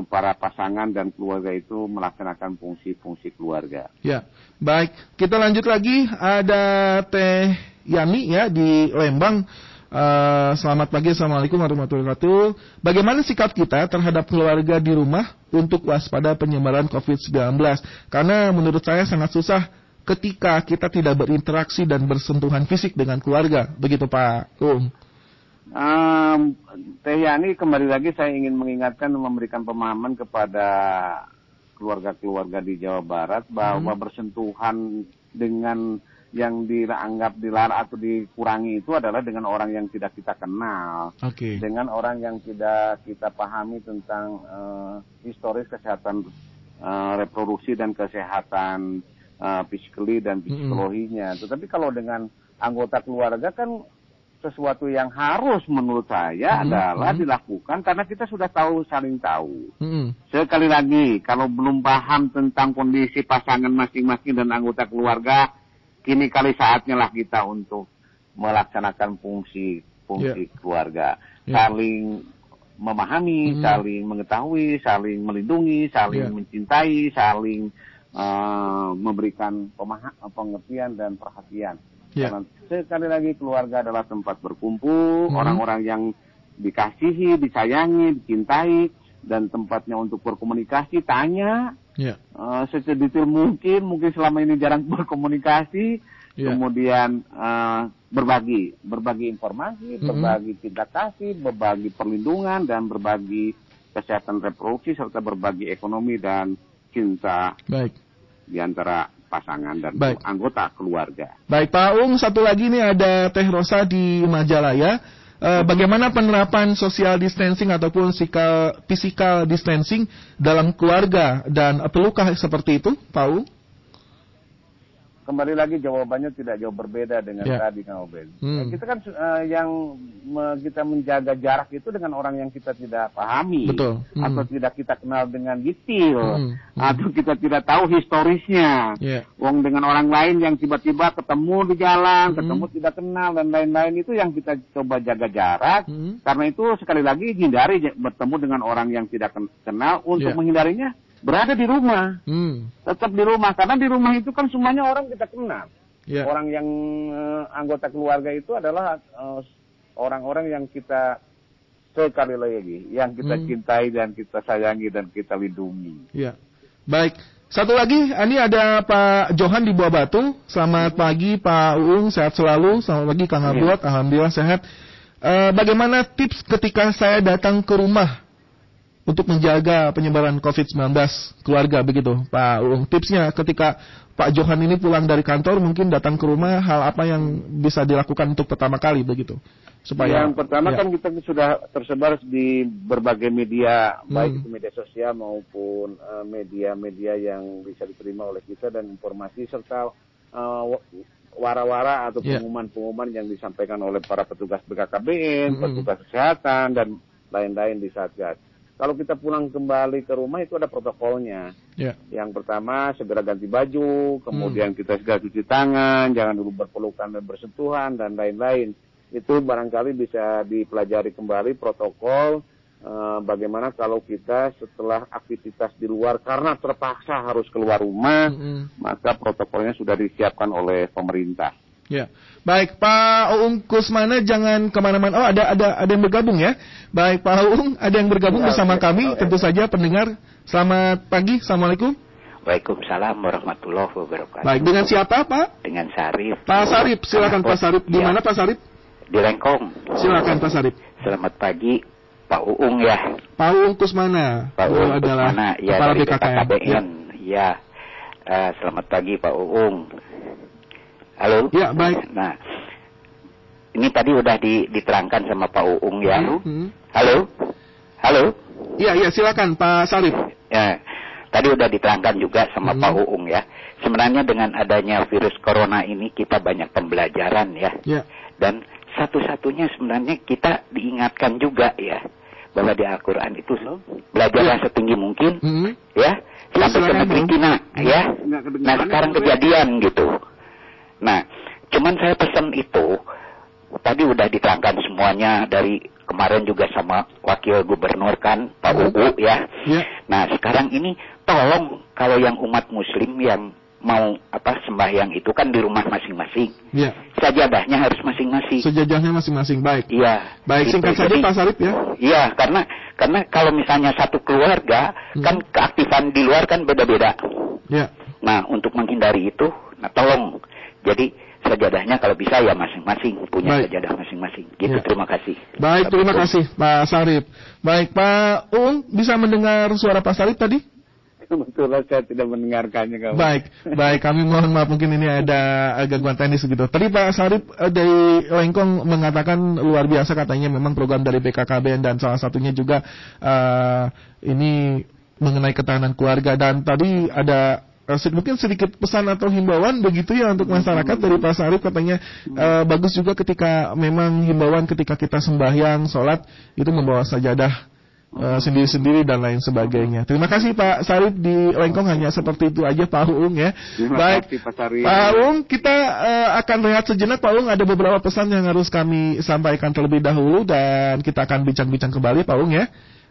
para pasangan dan keluarga itu melaksanakan fungsi-fungsi keluarga. Ya, baik. Kita lanjut lagi. Ada Teh Yani ya di Lembang. Uh, selamat pagi, assalamualaikum warahmatullahi wabarakatuh. Bagaimana sikap kita terhadap keluarga di rumah untuk waspada penyebaran COVID-19? Karena menurut saya sangat susah ketika kita tidak berinteraksi dan bersentuhan fisik dengan keluarga. Begitu Pak Um. Um, Teh Yani kembali lagi saya ingin mengingatkan memberikan pemahaman kepada keluarga-keluarga di Jawa Barat bahwa hmm. bersentuhan dengan yang dianggap dilarang atau dikurangi itu adalah dengan orang yang tidak kita kenal, okay. dengan orang yang tidak kita pahami tentang uh, historis kesehatan uh, reproduksi dan kesehatan uh, physically dan psikologinya. Mm-hmm. Tetapi kalau dengan anggota keluarga kan sesuatu yang harus menurut saya mm-hmm. adalah mm-hmm. dilakukan karena kita sudah tahu saling tahu. Mm-hmm. Sekali lagi, kalau belum paham tentang kondisi pasangan masing-masing dan anggota keluarga kini kali saatnya lah kita untuk melaksanakan fungsi fungsi yeah. keluarga, yeah. saling memahami, mm. saling mengetahui, saling melindungi, saling yeah. mencintai, saling uh, memberikan pengertian dan perhatian. Yeah. Karena sekali lagi keluarga adalah tempat berkumpul, mm. orang-orang mm. yang dikasihi, disayangi, dicintai, dan tempatnya untuk berkomunikasi, tanya, yeah. uh, sedetail mungkin, mungkin selama ini jarang berkomunikasi, yeah. kemudian uh, berbagi, berbagi informasi, mm-hmm. berbagi cinta kasih, berbagi perlindungan dan berbagi kesehatan reproduksi serta berbagi ekonomi dan cinta Baik. di antara pasangan dan Baik. anggota keluarga. Baik Pak Ung, satu lagi nih ada Teh Rosa di Majalaya uh, bagaimana penerapan social distancing ataupun physical, distancing dalam keluarga dan perlukah seperti itu, Pak U? Kembali lagi jawabannya tidak jauh berbeda dengan yeah. tadi Kang Obed. Hmm. Kita kan uh, yang me, kita menjaga jarak itu dengan orang yang kita tidak pahami Betul. Hmm. atau tidak kita kenal dengan detail hmm. Hmm. atau kita tidak tahu historisnya. Yeah. Wong dengan orang lain yang tiba-tiba ketemu di jalan, hmm. ketemu tidak kenal dan lain-lain itu yang kita coba jaga jarak. Hmm. Karena itu sekali lagi hindari bertemu dengan orang yang tidak kenal untuk yeah. menghindarinya berada di rumah, hmm. tetap di rumah karena di rumah itu kan semuanya orang kita kenal. Yeah. Orang yang uh, anggota keluarga itu adalah eh, orang-orang yang kita sekali lagi, yang kita hmm. cintai dan kita sayangi dan kita lindungi. Ya, baik. Satu lagi, ini ada Pak Johan di Buah Batu. Selamat pagi Pak Uung, sehat selalu. Selamat pagi Kang Abdul, ya. alhamdulillah sehat. Uh, bagaimana tips ketika saya datang ke rumah untuk menjaga penyebaran COVID-19 keluarga begitu Pak Uung. Tipsnya ketika Pak Johan ini pulang dari kantor mungkin datang ke rumah hal apa yang bisa dilakukan untuk pertama kali begitu supaya yang pertama ya. kan kita sudah tersebar di berbagai media hmm. baik itu media sosial maupun eh, media-media uh, yang bisa diterima oleh kita dan informasi serta uh, wara-wara atau ya. pengumuman-pengumuman yang disampaikan oleh para petugas BKKBN, hmm. petugas kesehatan dan lain-lain di Satgas kalau kita pulang kembali ke rumah itu ada protokolnya. Yeah. Yang pertama segera ganti baju, kemudian hmm. kita segera cuci tangan, jangan dulu berpelukan dan bersentuhan dan lain-lain. Itu barangkali bisa dipelajari kembali protokol uh, bagaimana kalau kita setelah aktivitas di luar karena terpaksa harus keluar rumah, hmm. maka protokolnya sudah disiapkan oleh pemerintah. Ya, baik Pak Uung Kusmana jangan ke mana-mana. Oh ada ada ada yang bergabung ya. Baik Pak Uung ada yang bergabung ya, bersama ya, kami. Ya. Tentu saja pendengar. Selamat pagi, assalamualaikum. Waalaikumsalam warahmatullahi wabarakatuh. Baik dengan siapa Pak? Dengan Sarif. Pak Sarif, silakan Pak Sarif. Di ya. mana Pak Sarif? Di Lengkong. Silakan Pak Sarif. Selamat pagi Pak Uung ya. Pak Uung Kusmana. Pak Uung adalah Kusmana, ya, kepala BKKBN. BKKBN. Ya. ya. Uh, selamat pagi Pak Uung. Halo? Ya, baik. Nah, ini tadi udah di, diterangkan sama Pak Uung ya. Hmm. Halo? Halo? Iya, iya, silakan Pak Sarif. Ya, tadi udah diterangkan juga sama hmm. Pak Uung ya. Sebenarnya dengan adanya virus corona ini kita banyak pembelajaran ya. Ya. Dan satu-satunya sebenarnya kita diingatkan juga ya bahwa di Al-Quran itu belajarlah ya. setinggi mungkin hmm. ya sampai ke negeri Cina ya. Nah sekarang kejadian gitu. Nah, cuman saya pesan itu tadi udah diterangkan semuanya dari kemarin juga sama wakil gubernur kan Pak Hmm. UU ya. Ya. Nah sekarang ini tolong kalau yang umat muslim yang mau apa sembahyang itu kan di rumah masing-masing. Ya. Sajadahnya harus masing-masing. Sejajahnya masing-masing. Baik. Iya. Baik, gitu. singkat saja Pak Sarip ya. Iya, karena karena kalau misalnya satu keluarga Hmm. kan keaktifan di luar kan beda-beda. Ya. Nah, untuk menghindari itu, nah tolong. Jadi sajadahnya kalau bisa ya masing-masing punya Baik. sajadah masing-masing. Gitu. Ya. Terima kasih. Baik, terima kasih Pak Sarip. Baik, Pak Un, bisa mendengar suara Pak Sarip tadi? Kebetulan saya tidak mendengarkannya kawan. Baik, baik. Kami mohon maaf mungkin ini ada gangguan teknis gitu. Tadi Pak Sarip eh, dari Lengkong mengatakan luar biasa katanya memang program dari BKKBN dan salah satunya juga eh, ini mengenai ketahanan keluarga dan tadi ada mungkin sedikit pesan atau himbauan begitu ya untuk masyarakat dari Pak Sarip katanya eh, bagus juga ketika memang himbauan ketika kita sembahyang sholat itu membawa sajadah eh, sendiri-sendiri dan lain sebagainya. Terima kasih Pak Sarip di Lengkong hanya seperti itu aja Pak Uung ya. Terima Baik. kasih Pak Sarip. Pak Uung, kita eh, akan rehat sejenak Pak Uung ada beberapa pesan yang harus kami sampaikan terlebih dahulu dan kita akan bincang-bincang kembali Pak Uung ya.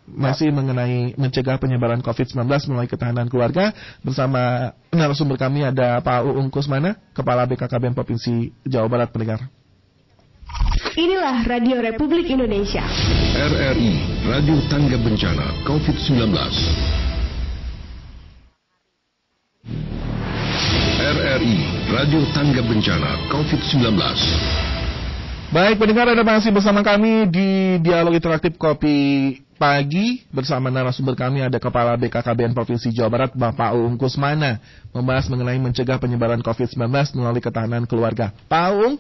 Masih mengenai mencegah penyebaran COVID-19 melalui ketahanan keluarga bersama narasumber kami ada Pak Uung Kusmana, Kepala BKKBN Provinsi Jawa Barat pendengar. Inilah Radio Republik Indonesia. RRI Radio Tangga Bencana COVID-19 RRI Radio Tangga Bencana COVID-19 Baik, pendengar Anda masih bersama kami di Dialog Interaktif Kopi Pagi bersama narasumber kami ada Kepala BKKBN Provinsi Jawa Barat Bapak Uung Kusmana membahas mengenai mencegah penyebaran COVID-19 melalui ketahanan keluarga. Pak Uung,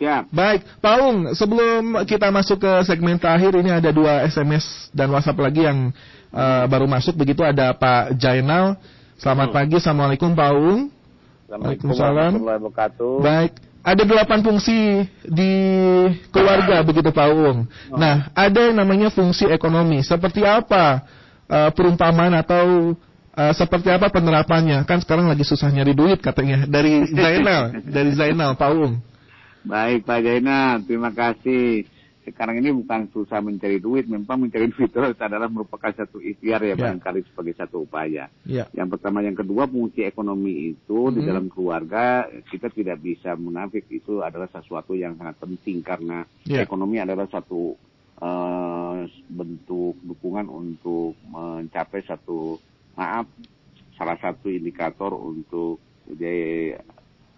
Siap. baik. Pak Uung, sebelum kita masuk ke segmen terakhir ini ada dua SMS dan WhatsApp lagi yang eh, baru masuk. Begitu ada Pak Jainal. Selamat pagi, Assalamualaikum Pak Uung. Waalaikumsalam. warahmatullahi wabarakatuh. Baik, ada delapan fungsi di keluarga begitu Pak Uung. Nah, ada yang namanya fungsi ekonomi. Seperti apa eh, perumpamaan atau eh, seperti apa penerapannya? Kan sekarang lagi susah nyari duit katanya. Dari Zainal, dari Zainal Pak Uung. Baik Pak Jaina, terima kasih. Sekarang ini bukan susah mencari duit, memang mencari duit itu adalah merupakan satu ikhtiar ya, Ya. barangkali sebagai satu upaya. Ya. Yang pertama, yang kedua fungsi ekonomi itu di Mhm. dalam keluarga kita tidak bisa munafik itu adalah sesuatu yang sangat penting karena Ya. ekonomi adalah satu eh, bentuk dukungan untuk mencapai satu maaf salah satu indikator untuk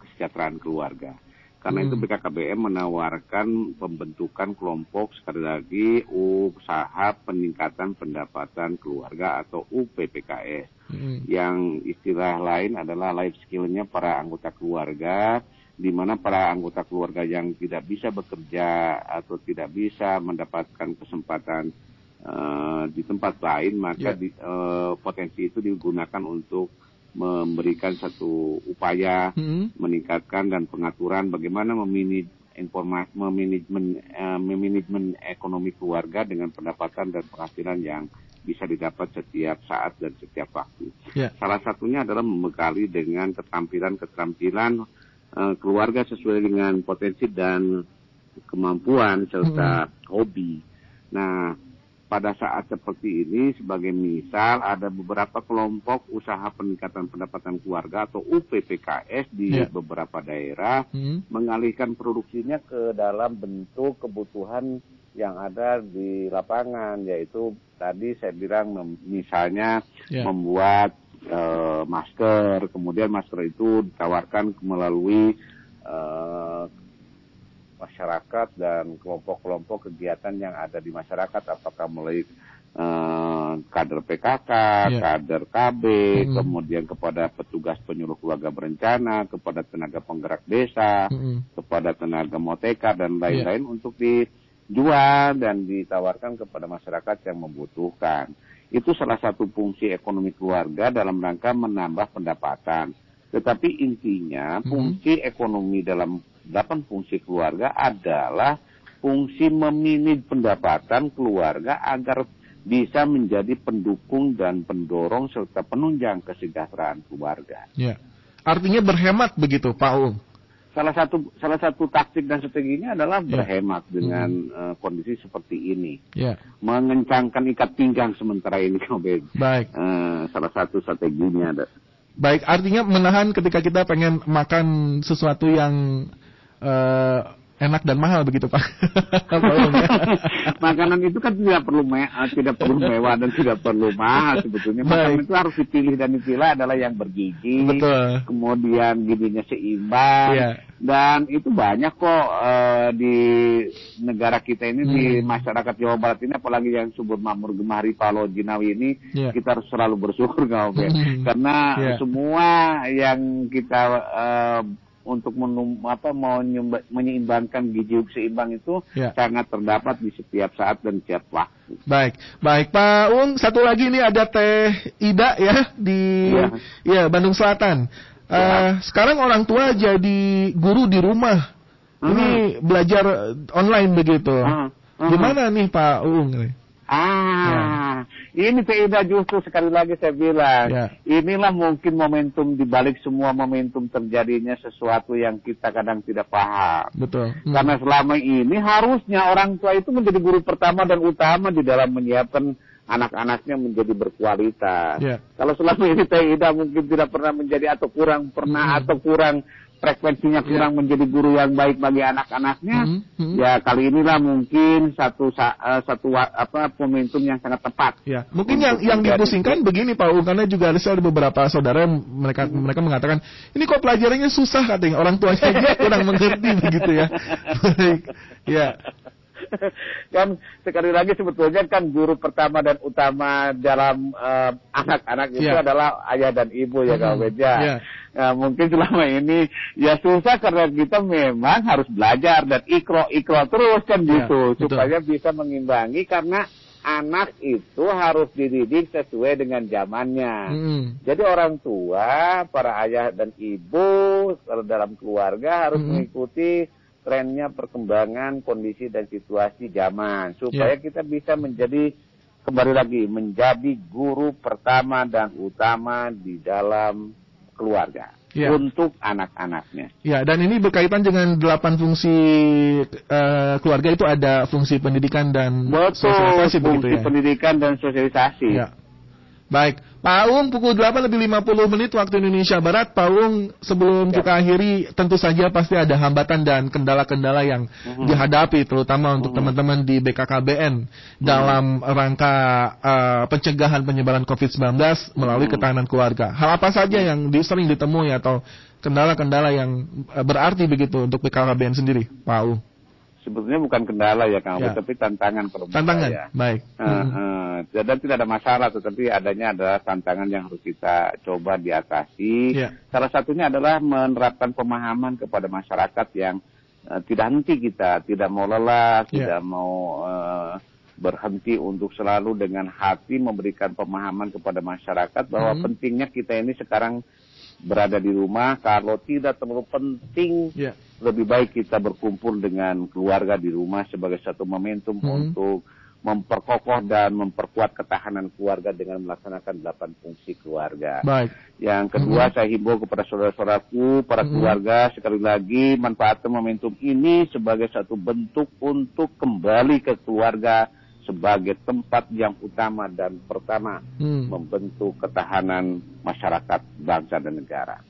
kesejahteraan keluarga. Karena itu Hmm. BKKBN menawarkan pembentukan kelompok sekali lagi usaha peningkatan pendapatan keluarga atau UPPKS Hmm. yang istilah lain adalah life skill-nya para anggota keluarga di mana para anggota keluarga yang tidak bisa bekerja atau tidak bisa mendapatkan kesempatan eh, di tempat lain maka Ya. di- eh, potensi itu digunakan untuk memberikan satu upaya Hmm. meningkatkan dan pengaturan bagaimana memanage informasi memanajemen eh, memanajemen ekonomi keluarga dengan pendapatan dan penghasilan yang bisa didapat setiap saat dan setiap waktu. Ya. Salah satunya adalah membekali dengan keterampilan-keterampilan eh, keluarga sesuai dengan potensi dan kemampuan serta hobi. Nah, pada saat seperti ini sebagai misal ada beberapa kelompok usaha peningkatan pendapatan keluarga atau UPPKS di Ya. beberapa daerah Hmm. mengalihkan produksinya ke dalam bentuk kebutuhan yang ada di lapangan yaitu tadi saya bilang mem- misalnya Ya. membuat eh, masker kemudian masker itu ditawarkan melalui eh, masyarakat dan kelompok-kelompok kegiatan yang ada di masyarakat apakah melalui eh, kader PKK, Ya. kader KB, Hmm. kemudian kepada petugas penyuluh keluarga berencana, kepada tenaga penggerak desa, Hmm. kepada tenaga moteka dan lain-lain untuk dijual dan ditawarkan kepada masyarakat yang membutuhkan. Itu salah satu fungsi ekonomi keluarga dalam rangka menambah pendapatan. Tetapi intinya Mhm. fungsi ekonomi dalam delapan fungsi keluarga adalah fungsi memanage pendapatan keluarga agar bisa menjadi pendukung dan pendorong serta penunjang kesejahteraan keluarga. Ya. Artinya berhemat begitu Pak Uung. salah satu salah satu taktik dan strateginya adalah yeah. berhemat dengan hmm. uh, kondisi seperti ini. Yeah. Mengencangkan ikat pinggang sementara ini, Baik. Uh, salah satu strateginya ada. Baik, artinya menahan ketika kita pengen makan sesuatu yang uh, enak dan mahal begitu Pak. Makanan itu kan tidak perlu me eh, tidak perlu mewah dan tidak perlu mahal sebetulnya. Makanan Baik. itu harus dipilih dan dipilih adalah yang bergizi. Betul. Kemudian gizinya seimbang. Yeah. Dan itu banyak kok uh, di negara kita ini hmm. di masyarakat Jawa Barat ini apalagi yang subur makmur Gemari Palo Jinawi ini yeah. kita harus selalu bersyukur nggak hmm. Karena yeah. semua yang kita uh, untuk menum, apa menyeimbangkan gizi seimbang itu ya. sangat terdapat di setiap saat dan setiap waktu. Baik, baik Pak Un, satu lagi ini ada Teh Ida ya di ya, ya Bandung Selatan. Ya. Uh, sekarang orang tua jadi guru di rumah. -huh. Ini belajar online begitu. Uh -huh. Gimana nih Pak Un? Ah, ya. ini Tidak justru sekali lagi saya bilang, ya. inilah mungkin momentum di balik semua momentum terjadinya sesuatu yang kita kadang tidak paham. Betul. Hmm. Karena selama ini harusnya orang tua itu menjadi guru pertama dan utama di dalam menyiapkan anak-anaknya menjadi berkualitas. Yeah. Kalau selama ini Tidak mungkin tidak pernah menjadi atau kurang pernah hmm. atau kurang frekuensinya ya. kurang yeah. menjadi guru yang baik bagi anak-anaknya, mm -hmm. ya kali inilah mungkin satu uh, satu apa momentum yang sangat tepat. Ya, mungkin yang yang dipusingkan begini Pak U, karena juga ada beberapa saudara yang mereka hmm. mereka mengatakan ini kok pelajarannya susah katanya orang tuanya kurang mengerti begitu ya. Baik, ya. kan sekali lagi sebetulnya kan guru pertama dan utama dalam eh, anak-anak uh, itu yeah. adalah ayah dan ibu ya mm -hmm. Kak Yeah. Nah, mungkin selama ini ya susah karena kita memang harus belajar dan ikro ikro terus kan ya, gitu betul. supaya bisa mengimbangi karena anak itu harus dididik sesuai dengan zamannya. Hmm. Jadi orang tua, para ayah dan ibu dalam keluarga harus hmm. mengikuti trennya perkembangan kondisi dan situasi zaman supaya yeah. kita bisa menjadi kembali lagi menjadi guru pertama dan utama di dalam keluarga ya. untuk anak-anaknya. Ya, dan ini berkaitan dengan delapan fungsi uh, keluarga itu ada fungsi pendidikan dan Betul, sosialisasi fungsi begitu ya. pendidikan dan sosialisasi. Ya. Baik, Pak Aung pukul 8 lebih 50 menit waktu Indonesia Barat. Pak Aung sebelum ya. kita akhiri tentu saja pasti ada hambatan dan kendala-kendala yang uh-huh. dihadapi terutama untuk uh-huh. teman-teman di BKKBN uh-huh. dalam rangka uh, pencegahan penyebaran COVID-19 melalui uh-huh. ketahanan keluarga. Hal apa saja yang di, sering ditemui atau kendala-kendala yang uh, berarti begitu untuk BKKBN sendiri, Pak Aung? Sebetulnya bukan kendala ya Kang ya. tapi tantangan kalau Tantangan, ya. baik. Uh, uh, dan tidak ada masalah, tetapi adanya adalah tantangan yang harus kita coba diatasi. Ya. Salah satunya adalah menerapkan pemahaman kepada masyarakat yang uh, tidak henti kita, tidak mau lelah, ya. tidak mau uh, berhenti untuk selalu dengan hati memberikan pemahaman kepada masyarakat bahwa hmm. pentingnya kita ini sekarang berada di rumah kalau tidak terlalu penting yeah. lebih baik kita berkumpul dengan keluarga di rumah sebagai satu momentum hmm. untuk memperkokoh dan memperkuat ketahanan keluarga dengan melaksanakan delapan fungsi keluarga. Baik. Yang kedua hmm. saya himbau kepada saudara-saudaraku, para hmm. keluarga sekali lagi manfaatkan momentum ini sebagai satu bentuk untuk kembali ke keluarga sebagai tempat yang utama dan pertama hmm. membentuk ketahanan masyarakat, bangsa dan negara.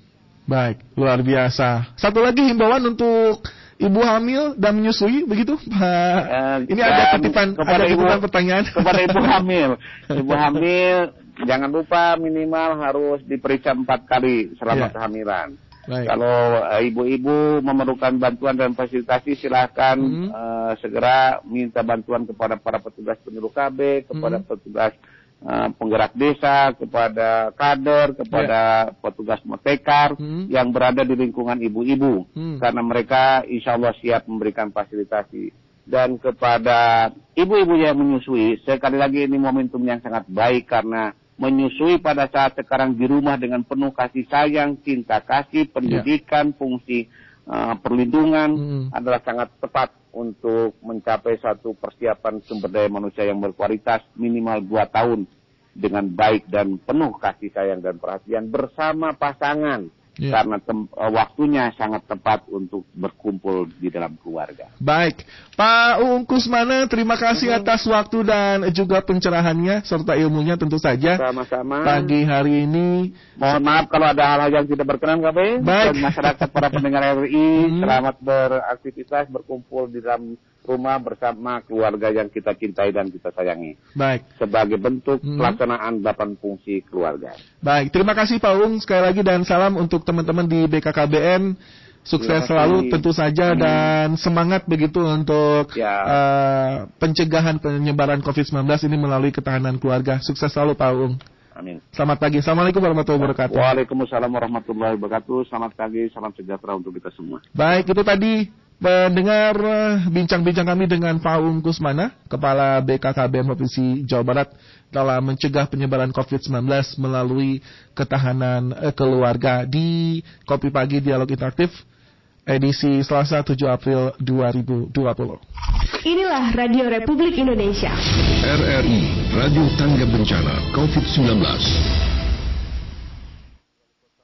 Baik, luar biasa. Satu lagi himbauan untuk ibu hamil dan menyusui, begitu Pak? Uh, Ini ada titipan, ada titipan ibu, pertanyaan. Kepada ibu hamil, ibu hamil jangan lupa minimal harus diperiksa empat kali selama yeah. kehamilan. Baik. Kalau eh, ibu-ibu memerlukan bantuan dan fasilitasi silahkan hmm. uh, segera minta bantuan kepada para petugas penyuluh KB, kepada hmm. petugas uh, penggerak desa, kepada kader, kepada yeah. petugas motekar hmm. yang berada di lingkungan ibu-ibu, hmm. karena mereka insya Allah siap memberikan fasilitasi. Dan kepada ibu-ibu yang menyusui, sekali lagi ini momentum yang sangat baik karena menyusui pada saat sekarang di rumah dengan penuh kasih sayang, cinta kasih, pendidikan, ya. fungsi uh, perlindungan hmm. adalah sangat tepat untuk mencapai satu persiapan sumber daya manusia yang berkualitas minimal dua tahun dengan baik dan penuh kasih sayang dan perhatian bersama pasangan yeah. karena tem- uh, waktunya sangat tepat untuk berkumpul di dalam keluarga. Baik, Pak Ung Kusmana, terima kasih atas waktu dan juga pencerahannya serta ilmunya tentu saja. Sama-sama. Pagi hari ini. Mohon maaf kalau ada hal-hal yang tidak berkenan, KP. Baik. Dan masyarakat para pendengar RI, hmm. selamat beraktivitas, berkumpul di dalam rumah bersama keluarga yang kita cintai dan kita sayangi. Baik. Sebagai bentuk hmm. pelaksanaan delapan fungsi keluarga. Baik, terima kasih Pak Ung sekali lagi dan salam untuk teman-teman di BKKBN. Sukses selalu tentu saja hmm. dan semangat begitu untuk ya. uh, pencegahan penyebaran COVID-19 ini melalui ketahanan keluarga. Sukses selalu Pak Ung. Amin. Selamat pagi. Assalamualaikum warahmatullahi wabarakatuh. Waalaikumsalam warahmatullahi wabarakatuh. Selamat pagi, salam sejahtera untuk kita semua. Baik, itu tadi Mendengar eh, bincang-bincang kami dengan Pak Ung Kusmana, Kepala BKKBN Provinsi Jawa Barat dalam mencegah penyebaran COVID-19 melalui ketahanan eh, keluarga di Kopi Pagi Dialog Interaktif edisi Selasa 7 April 2020. Inilah Radio Republik Indonesia. RRI, Radio Tangga Bencana COVID-19.